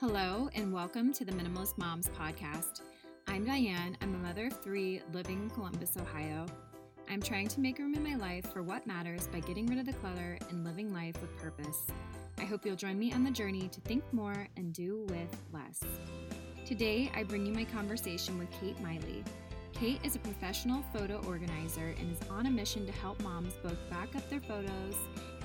Hello, and welcome to the Minimalist Moms podcast. I'm Diane. I'm a mother of three living in Columbus, Ohio. I'm trying to make room in my life for what matters by getting rid of the clutter and living life with purpose. I hope you'll join me on the journey to think more and do with less. Today, I bring you my conversation with Kate Miley. Kate is a professional photo organizer and is on a mission to help moms both back up their photos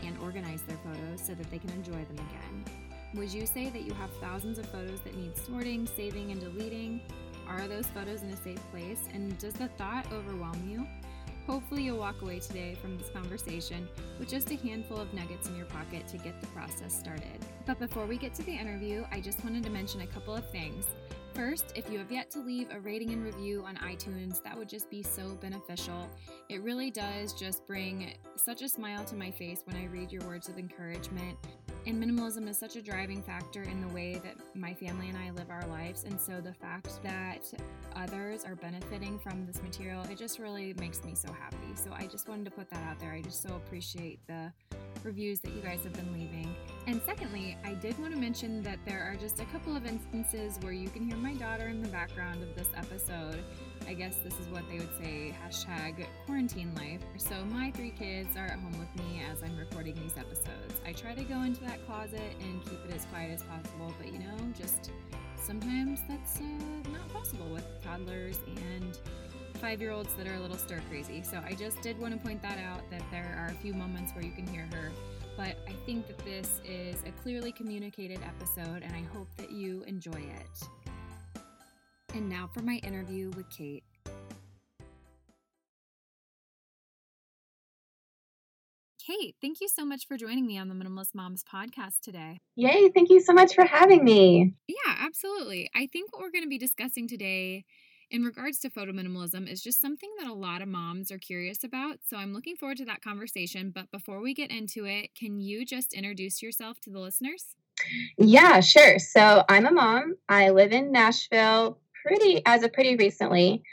and organize their photos so that they can enjoy them again. Would you say that you have thousands of photos that need sorting, saving, and deleting? Are those photos in a safe place? And does the thought overwhelm you? Hopefully, you'll walk away today from this conversation with just a handful of nuggets in your pocket to get the process started. But before we get to the interview, I just wanted to mention a couple of things. First, if you have yet to leave a rating and review on iTunes, that would just be so beneficial. It really does just bring such a smile to my face when I read your words of encouragement and minimalism is such a driving factor in the way that my family and I live our lives. And so the fact that others are benefiting from this material, it just really makes me so happy. So I just wanted to put that out there. I just so appreciate the reviews that you guys have been leaving. And secondly, I did want to mention that there are just a couple of instances where you can hear my daughter in the background of this episode. I guess this is what they would say hashtag quarantine life. So my three kids are at home with me as I'm recording these episodes. I try to go into that closet and keep it as quiet as possible, but you know, just sometimes that's uh, not possible with toddlers and five year olds that are a little stir crazy. So I just did want to point that out that there are a few moments where you can hear her. But I think that this is a clearly communicated episode, and I hope that you enjoy it. And now for my interview with Kate. Kate, thank you so much for joining me on the Minimalist Moms podcast today. Yay, thank you so much for having me. Yeah, absolutely. I think what we're going to be discussing today in regards to photo minimalism is just something that a lot of moms are curious about. So I'm looking forward to that conversation. But before we get into it, can you just introduce yourself to the listeners? Yeah, sure. So I'm a mom. I live in Nashville pretty as of pretty recently.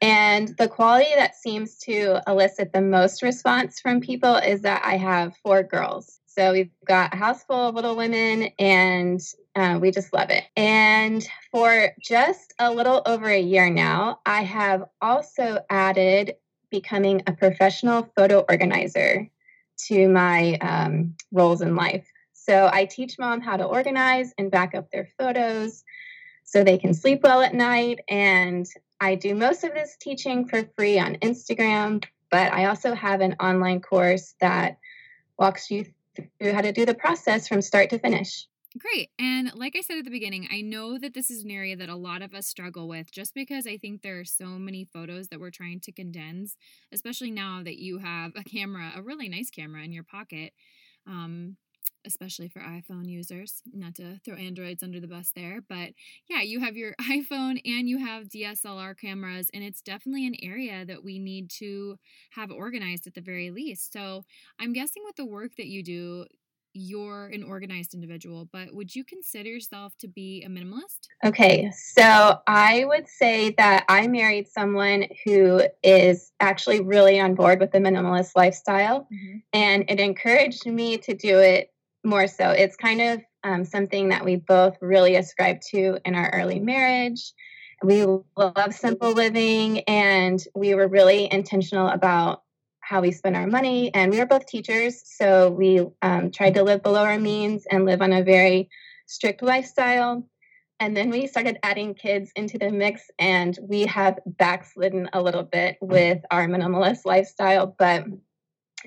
And the quality that seems to elicit the most response from people is that I have four girls. So we've got a house full of little women, and uh, we just love it. And for just a little over a year now, I have also added becoming a professional photo organizer to my um, roles in life. So I teach mom how to organize and back up their photos so they can sleep well at night. And I do most of this teaching for free on Instagram, but I also have an online course that walks you through how to do the process from start to finish. Great. And like I said at the beginning, I know that this is an area that a lot of us struggle with just because I think there are so many photos that we're trying to condense, especially now that you have a camera, a really nice camera in your pocket. Um, especially for iPhone users, not to throw Androids under the bus there, but yeah, you have your iPhone and you have DSLR cameras, and it's definitely an area that we need to have organized at the very least. So I'm guessing with the work that you do, you're an organized individual, but would you consider yourself to be a minimalist? Okay, so I would say that I married someone who is actually really on board with the minimalist lifestyle, mm-hmm. and it encouraged me to do it more so. It's kind of um, something that we both really ascribe to in our early marriage. We love simple living, and we were really intentional about how we spend our money. And we were both teachers, so we um, tried to live below our means and live on a very strict lifestyle. And then we started adding kids into the mix, and we have backslidden a little bit with our minimalist lifestyle, but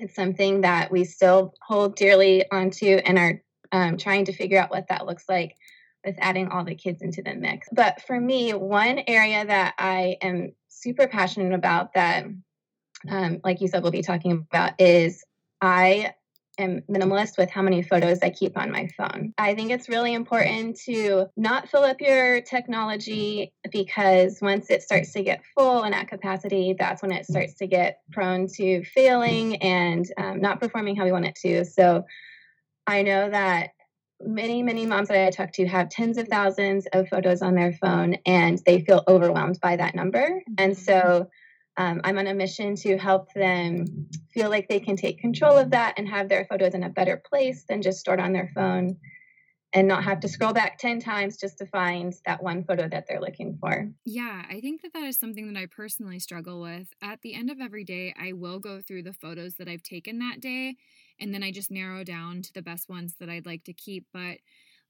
it's something that we still hold dearly onto and are um, trying to figure out what that looks like with adding all the kids into the mix. But for me, one area that I am super passionate about that um, like you said, we'll be talking about is I am minimalist with how many photos I keep on my phone. I think it's really important to not fill up your technology because once it starts to get full and at capacity, that's when it starts to get prone to failing and um, not performing how we want it to. So I know that many, many moms that I talk to have tens of thousands of photos on their phone and they feel overwhelmed by that number. And mm-hmm. so um, I'm on a mission to help them feel like they can take control of that and have their photos in a better place than just stored on their phone. and not have to scroll back 10 times just to find that one photo that they're looking for. Yeah, I think that that is something that I personally struggle with. At the end of every day, I will go through the photos that I've taken that day and then I just narrow down to the best ones that I'd like to keep. But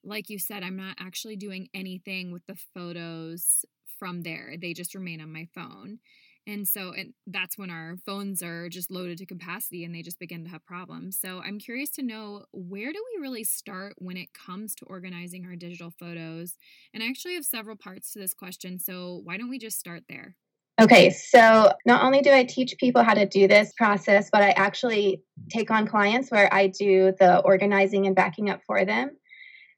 like you said, I'm not actually doing anything with the photos from there, they just remain on my phone. And so and that's when our phones are just loaded to capacity and they just begin to have problems. So I'm curious to know where do we really start when it comes to organizing our digital photos? And I actually have several parts to this question. So why don't we just start there? Okay, so not only do I teach people how to do this process, but I actually take on clients where I do the organizing and backing up for them.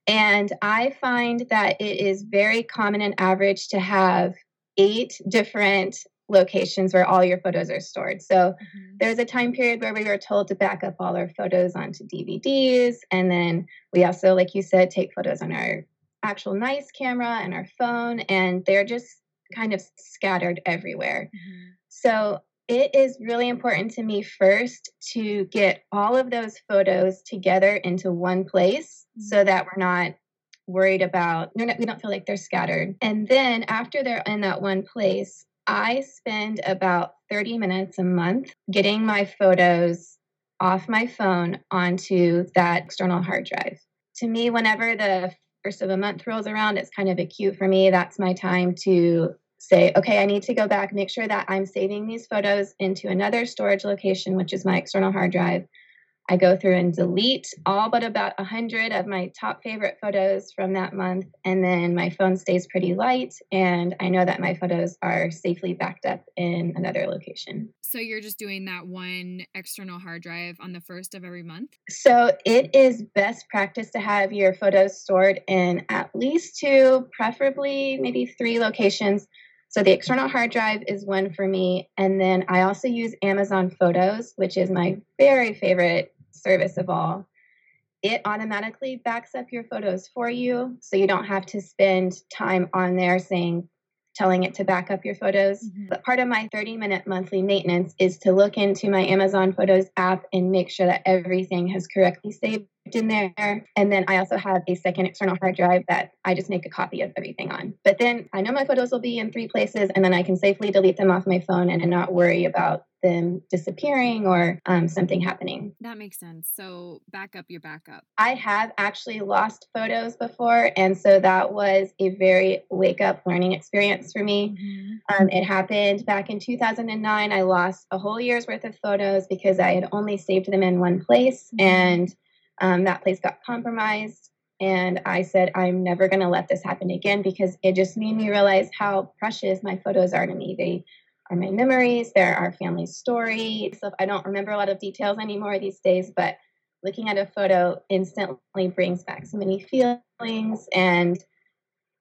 And I find that it is very common and average to have eight different locations where all your photos are stored. So mm-hmm. there's a time period where we were told to back up all our photos onto DVDs. And then we also, like you said, take photos on our actual nice camera and our phone. And they're just kind of scattered everywhere. Mm-hmm. So it is really important to me first to get all of those photos together into one place mm-hmm. so that we're not worried about not, we don't feel like they're scattered and then after they're in that one place I spend about 30 minutes a month getting my photos off my phone onto that external hard drive. To me, whenever the first of the month rolls around, it's kind of acute for me. That's my time to say, okay, I need to go back, make sure that I'm saving these photos into another storage location, which is my external hard drive. I go through and delete all but about 100 of my top favorite photos from that month. And then my phone stays pretty light. And I know that my photos are safely backed up in another location. So you're just doing that one external hard drive on the first of every month? So it is best practice to have your photos stored in at least two, preferably maybe three locations. So the external hard drive is one for me. And then I also use Amazon Photos, which is my very favorite service of all. It automatically backs up your photos for you, so you don't have to spend time on there saying, telling it to back up your photos. Mm-hmm. But part of my 30 minute monthly maintenance is to look into my Amazon Photos app and make sure that everything has correctly saved in there. And then I also have a second external hard drive that I just make a copy of everything on. But then I know my photos will be in three places, and then I can safely delete them off my phone and not worry about them disappearing or um, something happening. That makes sense. So back up your backup. I have actually lost photos before. And so that was a very wake up learning experience for me. Mm-hmm. Um, it happened back in 2009. I lost a whole year's worth of photos because I had only saved them in one place. Mm-hmm. And um, that place got compromised. And I said, I'm never going to let this happen again because it just made me realize how precious my photos are to me. They are my memories, they're our family's story. So I don't remember a lot of details anymore these days, but looking at a photo instantly brings back so many feelings. And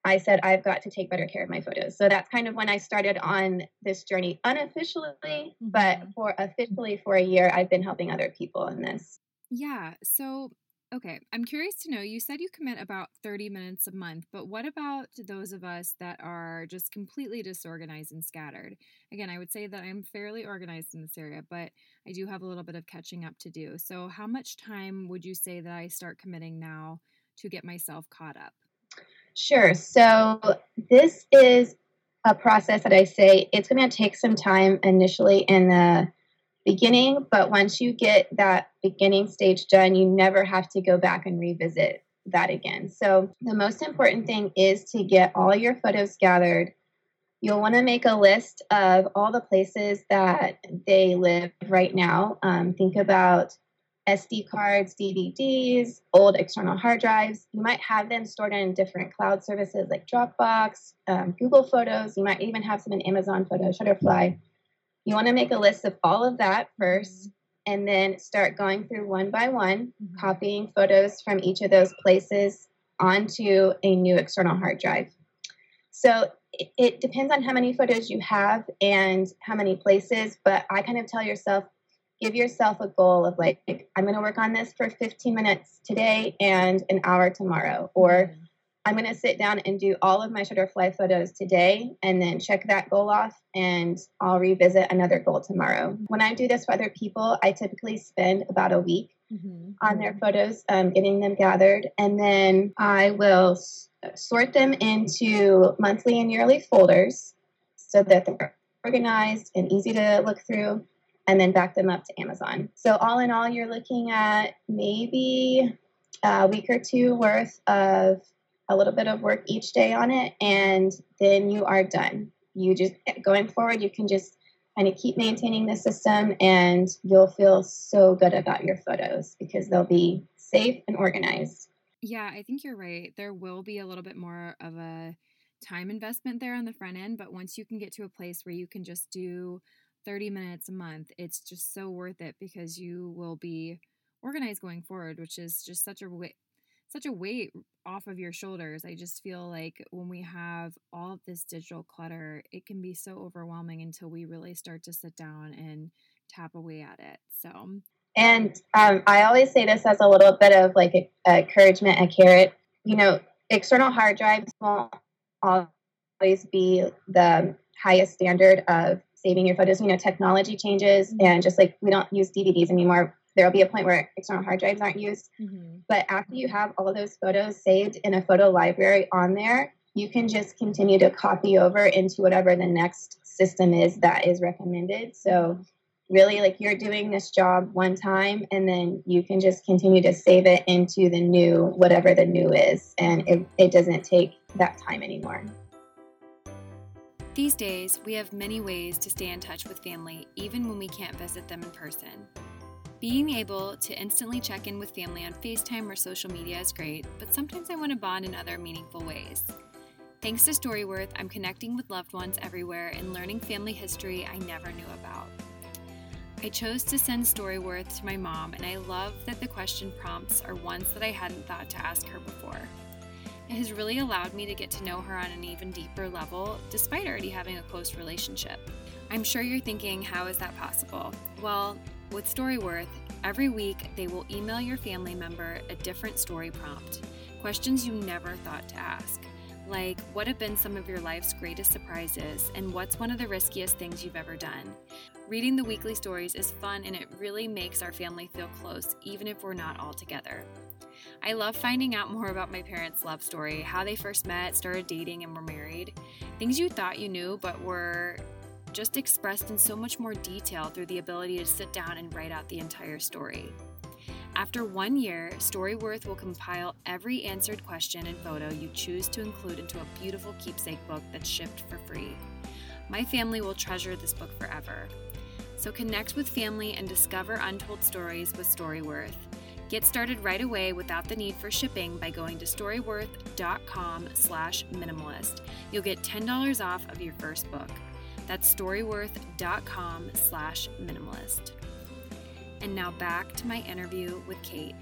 I said, I've got to take better care of my photos. So that's kind of when I started on this journey unofficially, mm-hmm. but for officially for a year, I've been helping other people in this. Yeah. So, okay, I'm curious to know you said you commit about 30 minutes a month, but what about those of us that are just completely disorganized and scattered? Again, I would say that I'm fairly organized in this area, but I do have a little bit of catching up to do. So, how much time would you say that I start committing now to get myself caught up? Sure. So, this is a process that I say it's going to take some time initially in the beginning, but once you get that beginning stage done, you never have to go back and revisit that again. So, the most important thing is to get all your photos gathered. You'll want to make a list of all the places that they live right now. Um, think about SD cards, DVDs, old external hard drives. You might have them stored in different cloud services like Dropbox, um, Google Photos. You might even have some in Amazon Photos, Shutterfly. You want to make a list of all of that first and then start going through one by one, mm-hmm. copying photos from each of those places onto a new external hard drive. So it, it depends on how many photos you have and how many places, but I kind of tell yourself, give yourself a goal of like, I'm going to work on this for 15 minutes today and an hour tomorrow, or mm-hmm. I'm going to sit down and do all of my Shutterfly photos today and then check that goal off and I'll revisit another goal tomorrow. When I do this for other people, I typically spend about a week mm-hmm. on their photos, um, getting them gathered, and then I will s- sort them into monthly and yearly folders so that they're organized and easy to look through, and then back them up to Amazon. So, all in all, you're looking at maybe a week or two worth of a little bit of work each day on it, and then you are done. You just going forward, you can just kind of keep maintaining the system, and you'll feel so good about your photos because they'll be safe and organized. Yeah, I think you're right. There will be a little bit more of a time investment there on the front end, but once you can get to a place where you can just do 30 minutes a month, it's just so worth it because you will be organized going forward, which is just such a such a weight off of your shoulders. I just feel like when we have all of this digital clutter, it can be so overwhelming until we really start to sit down and tap away at it. So, and um, I always say this as a little bit of like a, a encouragement, a carrot. You know, external hard drives won't always be the highest standard of saving your photos. You know, technology changes, mm-hmm. and just like we don't use DVDs anymore, there will be a point where external hard drives aren't used. Mm-hmm. But after you have all of those photos saved in a photo library on there, you can just continue to copy over into whatever the next system is that is recommended. So really like you're doing this job one time and then you can just continue to save it into the new whatever the new is and it, it doesn't take that time anymore these days we have many ways to stay in touch with family even when we can't visit them in person being able to instantly check in with family on facetime or social media is great but sometimes i want to bond in other meaningful ways Thanks to Storyworth, I'm connecting with loved ones everywhere and learning family history I never knew about. I chose to send Storyworth to my mom, and I love that the question prompts are ones that I hadn't thought to ask her before. It has really allowed me to get to know her on an even deeper level, despite already having a close relationship. I'm sure you're thinking, how is that possible? Well, with Storyworth, every week they will email your family member a different story prompt, questions you never thought to ask. Like, what have been some of your life's greatest surprises, and what's one of the riskiest things you've ever done? Reading the weekly stories is fun and it really makes our family feel close, even if we're not all together. I love finding out more about my parents' love story, how they first met, started dating, and were married. Things you thought you knew, but were just expressed in so much more detail through the ability to sit down and write out the entire story. After one year, Storyworth will compile every answered question and photo you choose to include into a beautiful keepsake book that's shipped for free. My family will treasure this book forever. So connect with family and discover untold stories with Storyworth. Get started right away without the need for shipping by going to storyworth.com slash minimalist. You'll get $10 off of your first book. That's storyworth.com slash minimalist. And now back to my interview with Kate.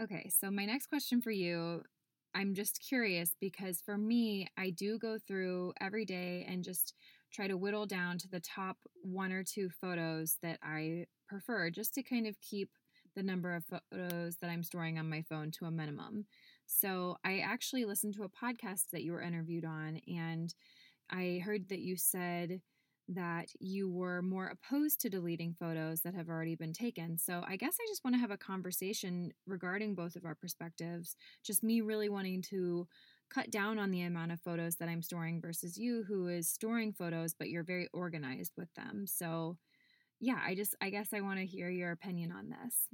Okay, so my next question for you I'm just curious because for me, I do go through every day and just try to whittle down to the top one or two photos that I prefer just to kind of keep the number of photos that I'm storing on my phone to a minimum. So I actually listened to a podcast that you were interviewed on, and I heard that you said that you were more opposed to deleting photos that have already been taken. So I guess I just want to have a conversation regarding both of our perspectives. Just me really wanting to cut down on the amount of photos that I'm storing versus you who is storing photos but you're very organized with them. So yeah, I just I guess I want to hear your opinion on this.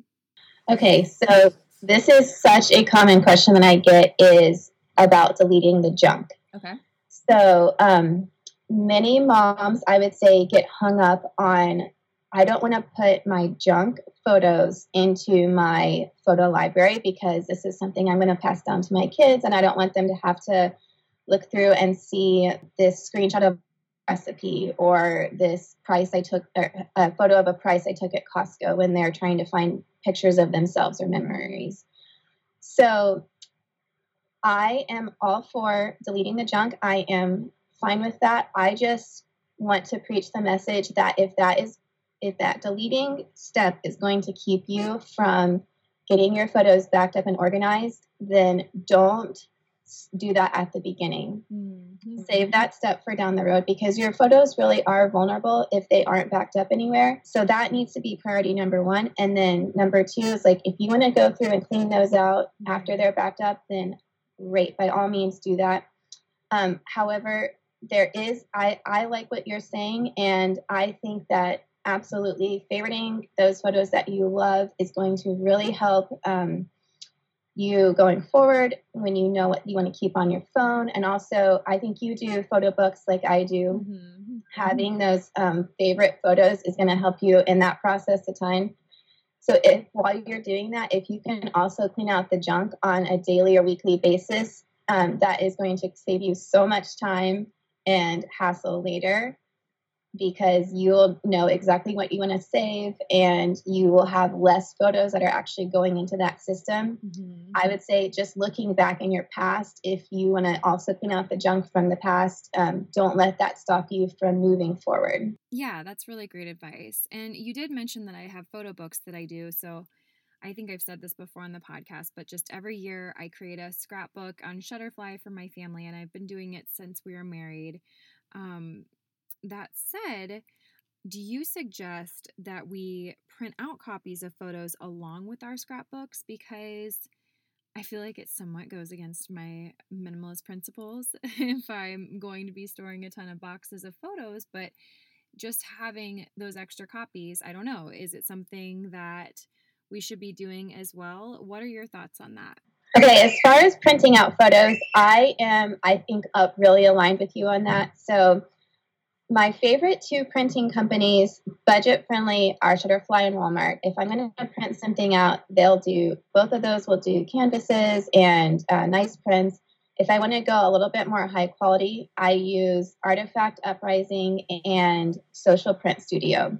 Okay, so this is such a common question that I get is about deleting the junk. Okay. So, um, many moms, I would say, get hung up on I don't want to put my junk photos into my photo library because this is something I'm going to pass down to my kids, and I don't want them to have to look through and see this screenshot of recipe or this price I took, or a photo of a price I took at Costco when they're trying to find pictures of themselves or memories. So I am all for deleting the junk. I am fine with that. I just want to preach the message that if that is if that deleting step is going to keep you from getting your photos backed up and organized, then don't do that at the beginning. Mm-hmm. Save that step for down the road because your photos really are vulnerable if they aren't backed up anywhere. So that needs to be priority number one. And then number two is like if you want to go through and clean those out after they're backed up, then great, by all means do that. Um, however, there is I, I like what you're saying and I think that absolutely favoriting those photos that you love is going to really help um, you going forward when you know what you want to keep on your phone. And also, I think you do photo books like I do. Mm-hmm. Having those um, favorite photos is going to help you in that process of time. So, if while you're doing that, if you can also clean out the junk on a daily or weekly basis, um, that is going to save you so much time and hassle later because you'll know exactly what you want to save and you will have less photos that are actually going into that system. Mm-hmm. I would say just looking back in your past, if you want to also clean out the junk from the past, um, don't let that stop you from moving forward. Yeah, that's really great advice. And you did mention that I have photo books that I do. So I think I've said this before on the podcast, but just every year I create a scrapbook on Shutterfly for my family, and I've been doing it since we were married. Um, that said, do you suggest that we print out copies of photos along with our scrapbooks? Because I feel like it somewhat goes against my minimalist principles if I'm going to be storing a ton of boxes of photos, but just having those extra copies, I don't know, is it something that we should be doing as well? What are your thoughts on that? Okay, as far as printing out photos, I am, I think, up really aligned with you on that. So my favorite two printing companies, budget friendly, are Shutterfly and Walmart. If I'm going to print something out, they'll do both of those. Will do canvases and uh, nice prints. If I want to go a little bit more high quality, I use Artifact Uprising and Social Print Studio.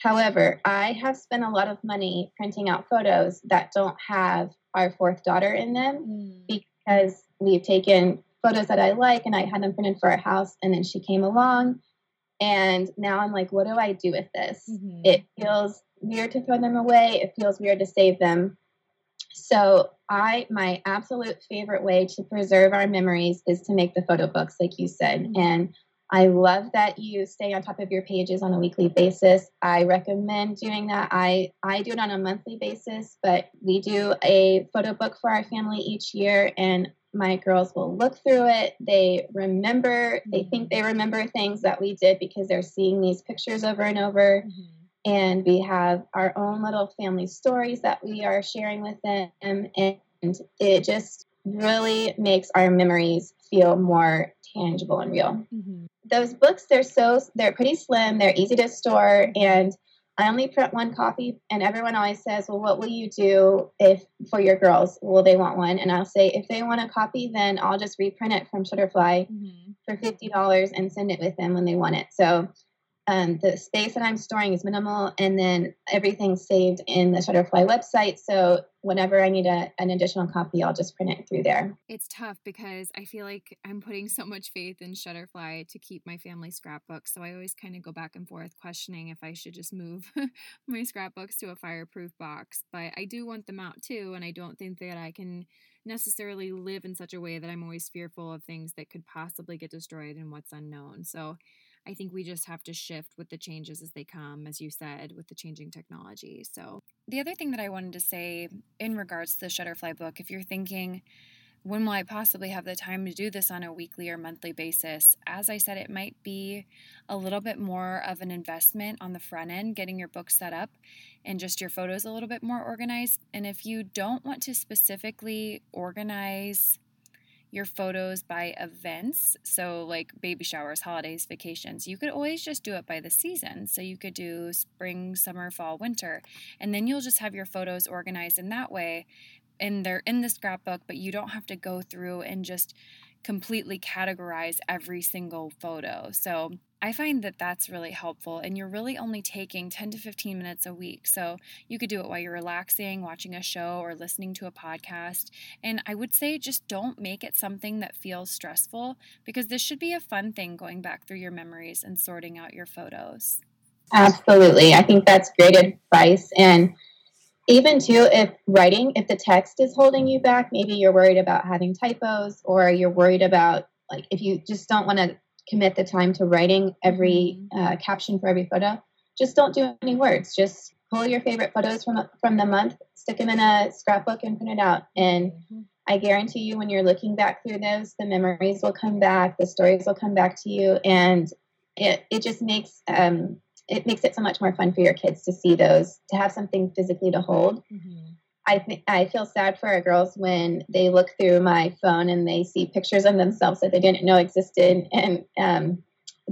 However, I have spent a lot of money printing out photos that don't have our fourth daughter in them mm. because we've taken photos that I like and I had them printed for our house and then she came along and now I'm like, what do I do with this? Mm-hmm. It feels weird to throw them away. It feels weird to save them. So I my absolute favorite way to preserve our memories is to make the photo books, like you said. Mm-hmm. And I love that you stay on top of your pages on a weekly basis. I recommend doing that. I, I do it on a monthly basis, but we do a photo book for our family each year, and my girls will look through it. They remember, they think they remember things that we did because they're seeing these pictures over and over. Mm-hmm. And we have our own little family stories that we are sharing with them. And it just really makes our memories feel more tangible and real. Mm-hmm. Those books, they're so, they're pretty slim, they're easy to store. And I only print one copy, and everyone always says, "Well, what will you do if for your girls? Will they want one?" And I'll say, if they want a copy, then I'll just reprint it from Shutterfly mm-hmm. for fifty dollars and send it with them when they want it. So um, the space that I'm storing is minimal, and then everything's saved in the Shutterfly website. So whenever I need a, an additional copy, I'll just print it through there. It's tough because I feel like I'm putting so much faith in Shutterfly to keep my family scrapbooks. So I always kind of go back and forth questioning if I should just move my scrapbooks to a fireproof box. But I do want them out too, and I don't think that I can necessarily live in such a way that I'm always fearful of things that could possibly get destroyed and what's unknown. So I think we just have to shift with the changes as they come, as you said, with the changing technology. So, the other thing that I wanted to say in regards to the Shutterfly book, if you're thinking, when will I possibly have the time to do this on a weekly or monthly basis? As I said, it might be a little bit more of an investment on the front end, getting your book set up and just your photos a little bit more organized. And if you don't want to specifically organize your photos by events. So, like baby showers, holidays, vacations. You could always just do it by the season. So, you could do spring, summer, fall, winter. And then you'll just have your photos organized in that way. And they're in the scrapbook, but you don't have to go through and just completely categorize every single photo. So, I find that that's really helpful, and you're really only taking 10 to 15 minutes a week. So you could do it while you're relaxing, watching a show, or listening to a podcast. And I would say just don't make it something that feels stressful because this should be a fun thing going back through your memories and sorting out your photos. Absolutely. I think that's great advice. And even too, if writing, if the text is holding you back, maybe you're worried about having typos or you're worried about like if you just don't want to commit the time to writing every mm-hmm. uh, caption for every photo, just don't do any words. Just pull your favorite photos from from the month, stick them in a scrapbook, and print it out. And mm-hmm. I guarantee you, when you're looking back through those, the memories will come back, the stories will come back to you, and it it just makes um, it makes it so much more fun for your kids to see those, to have something physically to hold. Mm-hmm. I think I feel sad for our girls when they look through my phone and they see pictures of themselves that they didn't know existed, and um,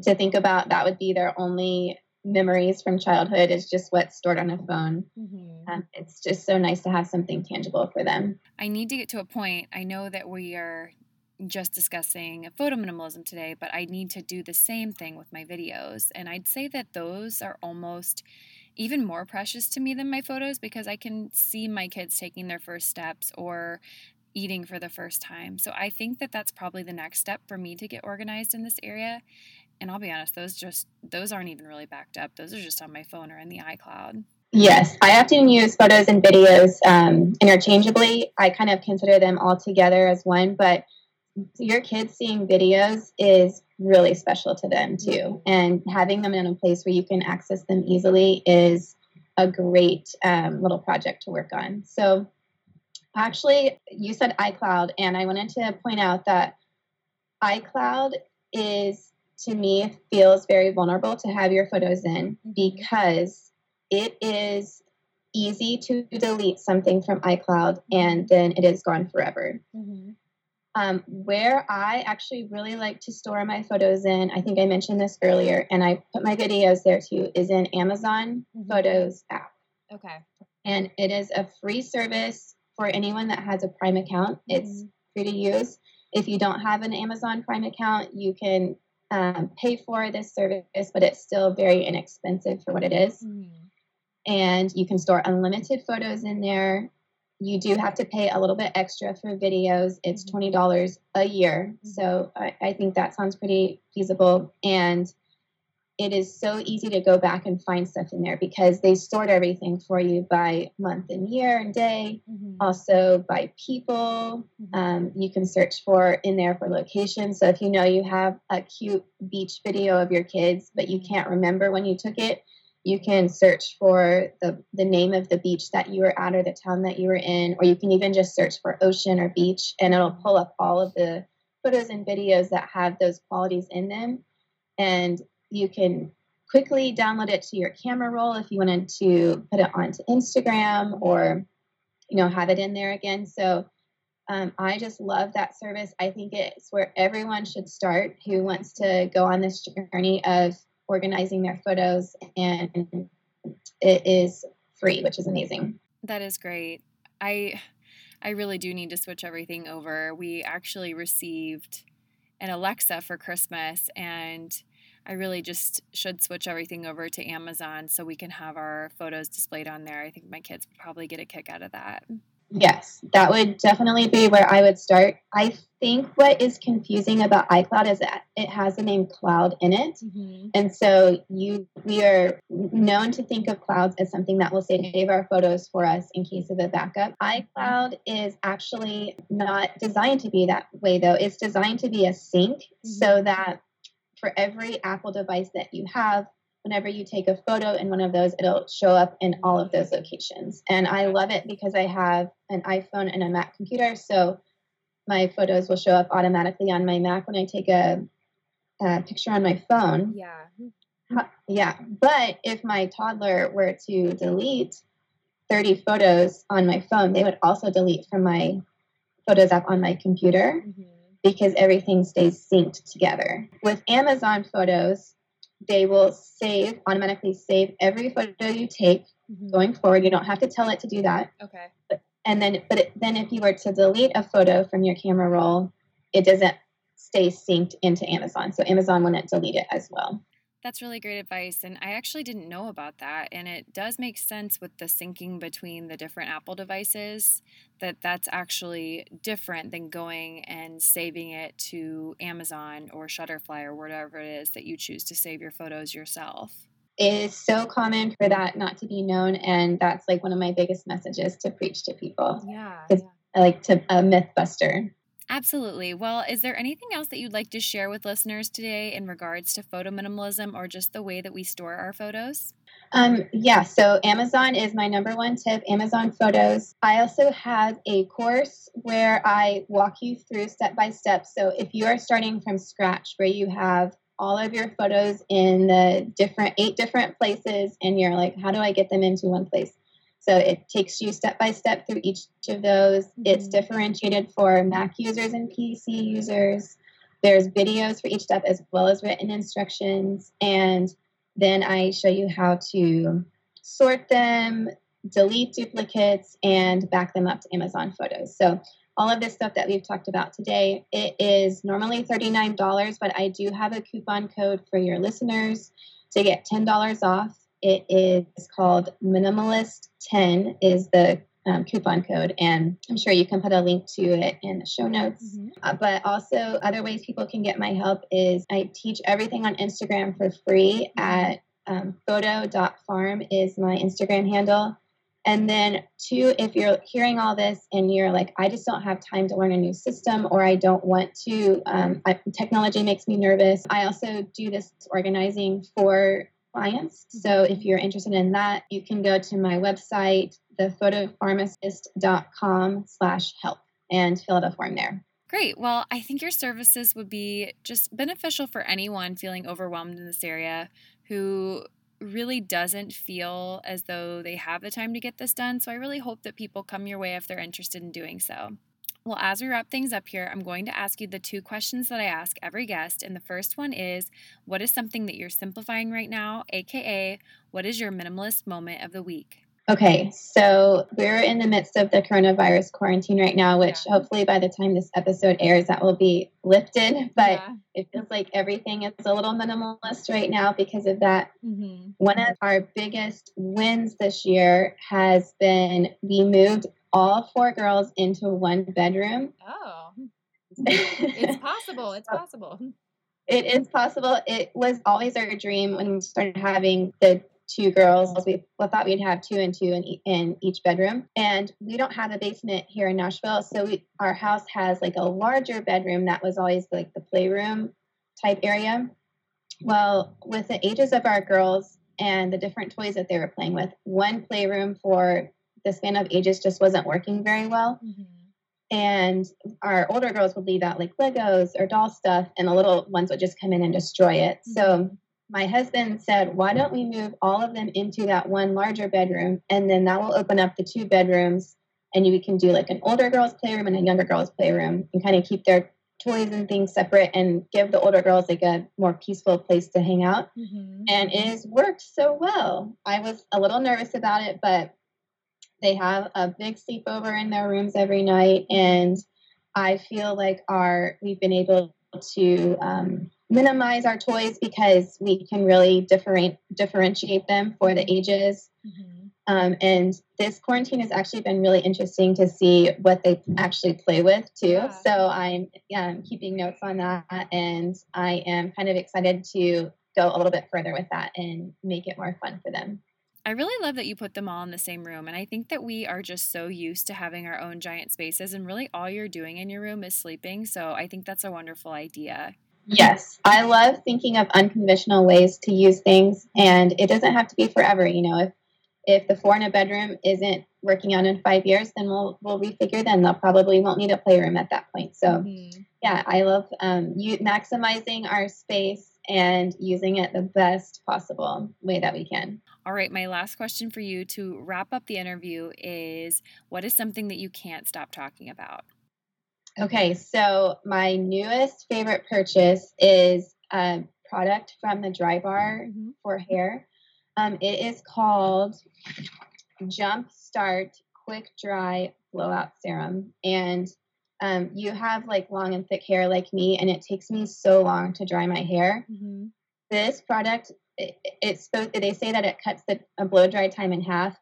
to think about that would be their only memories from childhood is just what's stored on a phone. Mm-hmm. Um, it's just so nice to have something tangible for them. I need to get to a point. I know that we are just discussing photo minimalism today, but I need to do the same thing with my videos. And I'd say that those are almost even more precious to me than my photos because I can see my kids taking their first steps or eating for the first time. So I think that that's probably the next step for me to get organized in this area. And I'll be honest, those just those aren't even really backed up. Those are just on my phone or in the iCloud. Yes, I often use photos and videos um, interchangeably. I kind of consider them all together as one, but your kids seeing videos is really special to them too. And having them in a place where you can access them easily is a great um, little project to work on. So, actually, you said iCloud, and I wanted to point out that iCloud is, to me, feels very vulnerable to have your photos in mm-hmm. because it is easy to delete something from iCloud and then it is gone forever. Mm-hmm. Um, where I actually really like to store my photos in, I think I mentioned this earlier, and I put my videos there too, is in Amazon mm-hmm. Photos app. Okay. And it is a free service for anyone that has a Prime account. Mm-hmm. It's free to use. If you don't have an Amazon Prime account, you can um, pay for this service, but it's still very inexpensive for what it is. Mm-hmm. And you can store unlimited photos in there you do have to pay a little bit extra for videos. It's mm-hmm. $20 a year. Mm-hmm. So I, I, think that sounds pretty feasible. And it is so easy to go back and find stuff in there because they stored everything for you by month and year and day, mm-hmm. also by people. Mm-hmm. Um, you can search for in there for location. So if you know you have a cute beach video of your kids, but you mm-hmm. can't remember when you took it, you can search for the, the name of the beach that you were at or the town that you were in, or you can even just search for ocean or beach, and it'll pull up all of the photos and videos that have those qualities in them. And you can quickly download it to your camera roll if you wanted to put it onto Instagram or, you know, have it in there again. So um, I just love that service. I think it's where everyone should start who wants to go on this journey of organizing their photos, and it is free, which is amazing. That is great. I I really do need to switch everything over. We actually received an Alexa for Christmas and I really just should switch everything over to Amazon so we can have our photos displayed on there. I think my kids would probably get a kick out of that. Yes, that would definitely be where I would start. I think what is confusing about iCloud is that it has the name cloud in it. Mm-hmm. And so you we are known to think of clouds as something that will save our photos for us in case of a backup. iCloud is actually not designed to be that way though. It's designed to be a sync mm-hmm. so that for every Apple device that you have, whenever you take a photo in one of those, it'll show up in all of those locations. And I love it because I have an iPhone and a Mac computer. So my photos will show up automatically on my Mac when I take a, a picture on my phone. Yeah. Yeah. But if my toddler were to delete 30 photos on my phone, they would also delete from my photos app on my computer mm-hmm. because everything stays synced together. With Amazon photos, they will save automatically save every photo you take mm-hmm. going forward. You don't have to tell it to do that. Okay. But, and then, but it, then if you were to delete a photo from your camera roll, it doesn't stay synced into Amazon. So Amazon wouldn't delete it as well. That's really great advice. And I actually didn't know about that. And it does make sense with the syncing between the different Apple devices that that's actually different than going and saving it to Amazon or Shutterfly or whatever it is that you choose to save your photos yourself. is so common for that not to be known. And that's like one of my biggest messages to preach to people. Yeah. yeah. I like to a myth buster. Absolutely. Well, is there anything else that you'd like to share with listeners today in regards to photo minimalism or just the way that we store our photos? Um, yeah, so Amazon is my number one tip, Amazon Photos. I also have a course where I walk you through step by step. So if you are starting from scratch, where you have all of your photos in the different eight different places, and you're like, how do I get them into one place? So it takes you step by step through each of those. Mm-hmm. It's differentiated for Mac users and PC users. There's videos for each step as well as written instructions. And then I show you how to sort them, delete duplicates, and back them up to Amazon Photos. So all of this stuff that we've talked about today, it is normally $39, but I do have a coupon code for your listeners to get $10 off. It is called Minimalist 10 is the um, coupon code, and I'm sure you can put a link to it in the show notes. Mm-hmm. Uh, but also, other ways people can get my help is I teach everything on Instagram for free at um, photo.farm is my Instagram handle. And then, two, if you're hearing all this and you're like, I just don't have time to learn a new system, or I don't want to, um, I, technology makes me nervous. I also do this organizing for clients. So if you're interested in that, you can go to my website, thephotofarmacist.com slash help and fill out a form there. Great. Well, I think your services would be just beneficial for anyone feeling overwhelmed in this area who really doesn't feel as though they have the time to get this done. So I really hope that people come your way if they're interested in doing so. Well, as we wrap things up here, I'm going to ask you the two questions that I ask every guest. And the first one is What is something that you're simplifying right now? AKA, what is your minimalist moment of the week? Okay, so we're in the midst of the coronavirus quarantine right now, which yeah. hopefully by the time this episode airs, that will be lifted. But yeah. it feels like everything is a little minimalist right now because of that. Mm-hmm. One of our biggest wins this year has been we moved all four girls into one bedroom. Oh, it's possible. It's possible. Hmm. It is possible. It was always our dream when we started having the two girls. We thought we'd have two and two in, in each bedroom. And we don't have a basement here in Nashville. So we, our house has like a larger bedroom that was always like the playroom type area. Well, with the ages of our girls and the different toys that they were playing with, one playroom for the span of ages just wasn't working very well. Mm-hmm. And our older girls would leave out like Legos or doll stuff, and the little ones would just come in and destroy it. Mm-hmm. So my husband said, Why don't we move all of them into that one larger bedroom? And then that will open up the two bedrooms, and you can do like an older girls' playroom and a younger girls' playroom and kind of keep their toys and things separate and give the older girls like a more peaceful place to hang out. Mm-hmm. And it has worked so well. I was a little nervous about it, but they have a big sleepover in their rooms every night, and I feel like our we've been able to um, minimize our toys because we can really different, differentiate them for the ages. Mm-hmm. Um, and this quarantine has actually been really interesting to see what they actually play with too. Yeah. So I'm um, keeping notes on that, and I am kind of excited to go a little bit further with that and make it more fun for them. I really love that you put them all in the same room. And I think that we are just so used to having our own giant spaces, and really all you're doing in your room is sleeping. So I think that's a wonderful idea. Yes, I love thinking of unconventional ways to use things, and it doesn't have to be forever. You know, if if the four in a bedroom isn't working out in five years, then we'll we'll refigure. Then they'll probably won't need a playroom at that point. So, mm-hmm. yeah, I love um, you maximizing our space and using it the best possible way that we can. All right, my last question for you to wrap up the interview is what is something that you can't stop talking about? Okay, so my newest favorite purchase is a product from the Drybar mm-hmm. for hair. Um, it is called Jump Start Quick Dry Blowout Serum. And um, you have like long and thick hair like me, and it takes me so long to dry my hair. Mm-hmm. This product, it, it's they say that it cuts the blow dry time in half,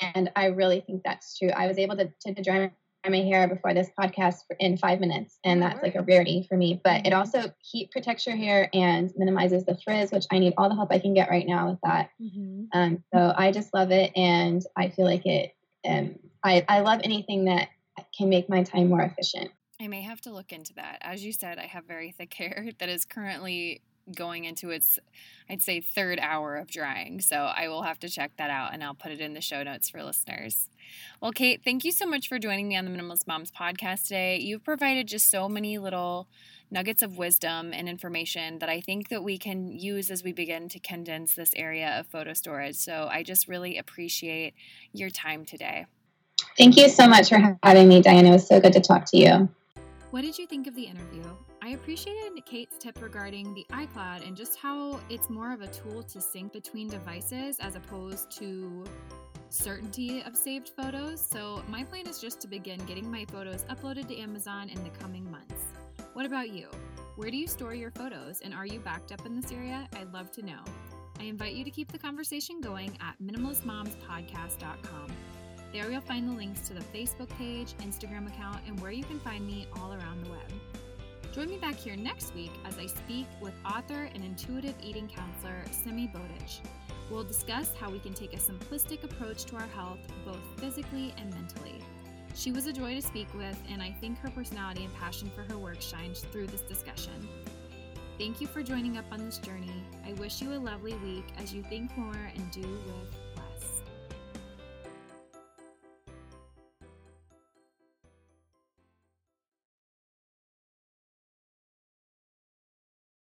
and I really think that's true. I was able to, to dry my hair before this podcast in five minutes, and that's like a rarity for me. But it mm-hmm. also heat protects your hair and minimizes the frizz, which I need all the help I can get right now with that. Mm-hmm. Um, so I just love it, and I feel like it. Um, I I love anything that can make my time more efficient. I may have to look into that. As you said, I have very thick hair that is currently going into its, I'd say, third hour of drying. So I will have to check that out and I'll put it in the show notes for listeners. Well, Kate, thank you so much for joining me on the Minimalist Moms podcast today. You've provided just so many little nuggets of wisdom and information that I think that we can use as we begin to condense this area of photo storage. So I just really appreciate your time today. Thank you so much for having me, Diana. It was so good to talk to you. What did you think of the interview? I appreciated Kate's tip regarding the iCloud and just how it's more of a tool to sync between devices as opposed to certainty of saved photos. So, my plan is just to begin getting my photos uploaded to Amazon in the coming months. What about you? Where do you store your photos and are you backed up in this area? I'd love to know. I invite you to keep the conversation going at minimalistmomspodcast.com. There you'll find the links to the Facebook page, Instagram account, and where you can find me all around the web. Join me back here next week as I speak with author and intuitive eating counselor Simi Bowditch. We'll discuss how we can take a simplistic approach to our health, both physically and mentally. She was a joy to speak with, and I think her personality and passion for her work shines through this discussion. Thank you for joining up on this journey. I wish you a lovely week as you think more and do with